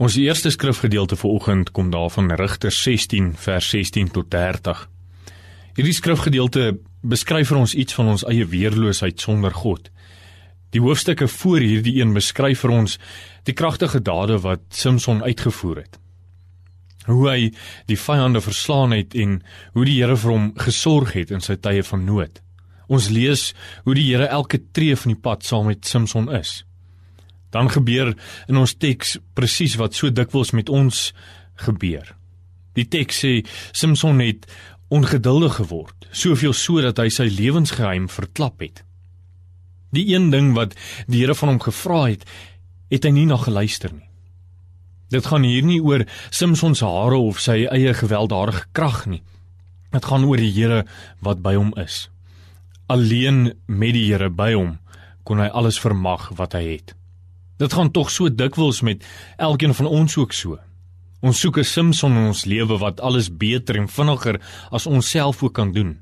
Ons eerste skrifgedeelte vir oggend kom daarvan Rigters 16 vers 16 tot 30. Hierdie skrifgedeelte beskryf vir ons iets van ons eie weerloosheid sonder God. Die hoofstukke voor hierdie een beskryf vir ons die kragtige dade wat Samson uitgevoer het. Hoe hy die vyande verslaan het en hoe die Here vir hom gesorg het in sy tye van nood. Ons lees hoe die Here elke tree van die pad saam met Samson is. Dan gebeur in ons teks presies wat so dikwels met ons gebeur. Die teks sê Samson het ongeduldig geword, soveel so dat hy sy lewensgeheim verklap het. Die een ding wat die Here van hom gevra het, het hy nie na geluister nie. Dit gaan hier nie oor Samson se hare of sy eie gewelddadige krag nie. Dit gaan oor die Here wat by hom is. Alleen met die Here by hom kon hy alles vermag wat hy het. Dit gaan tog so dikwels met elkeen van ons ook so. Ons soek 'n Samson in ons lewe wat alles beter en vinniger as ons self ook kan doen.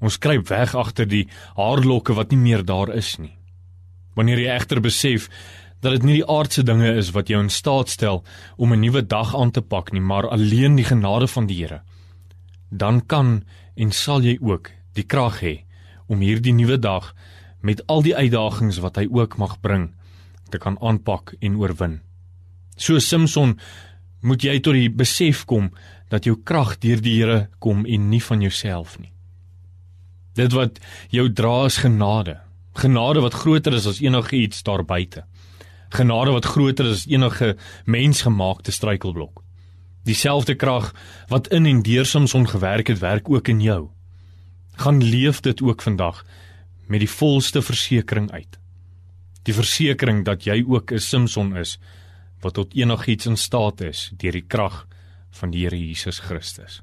Ons kruip weg agter die haarlokke wat nie meer daar is nie. Wanneer jy egter besef dat dit nie die aardse dinge is wat jou in staat stel om 'n nuwe dag aan te pak nie, maar alleen die genade van die Here, dan kan en sal jy ook die krag hê om hierdie nuwe dag met al die uitdagings wat hy ook mag bring te kan aanpak en oorwin. So Samson moet jy tot die besef kom dat jou krag deur die Here kom en nie van jouself nie. Dit wat jou dra is genade. Genade wat groter is as enige iets daar buite. Genade wat groter is as enige mensgemaakte struikelblok. Dieselfde krag wat in en deur Samson gewerk het, werk ook in jou. Gaan leef dit ook vandag met die volste versekering uit die versekering dat jy ook 'n Samson is wat tot enigiets in staat is deur die krag van die Here Jesus Christus.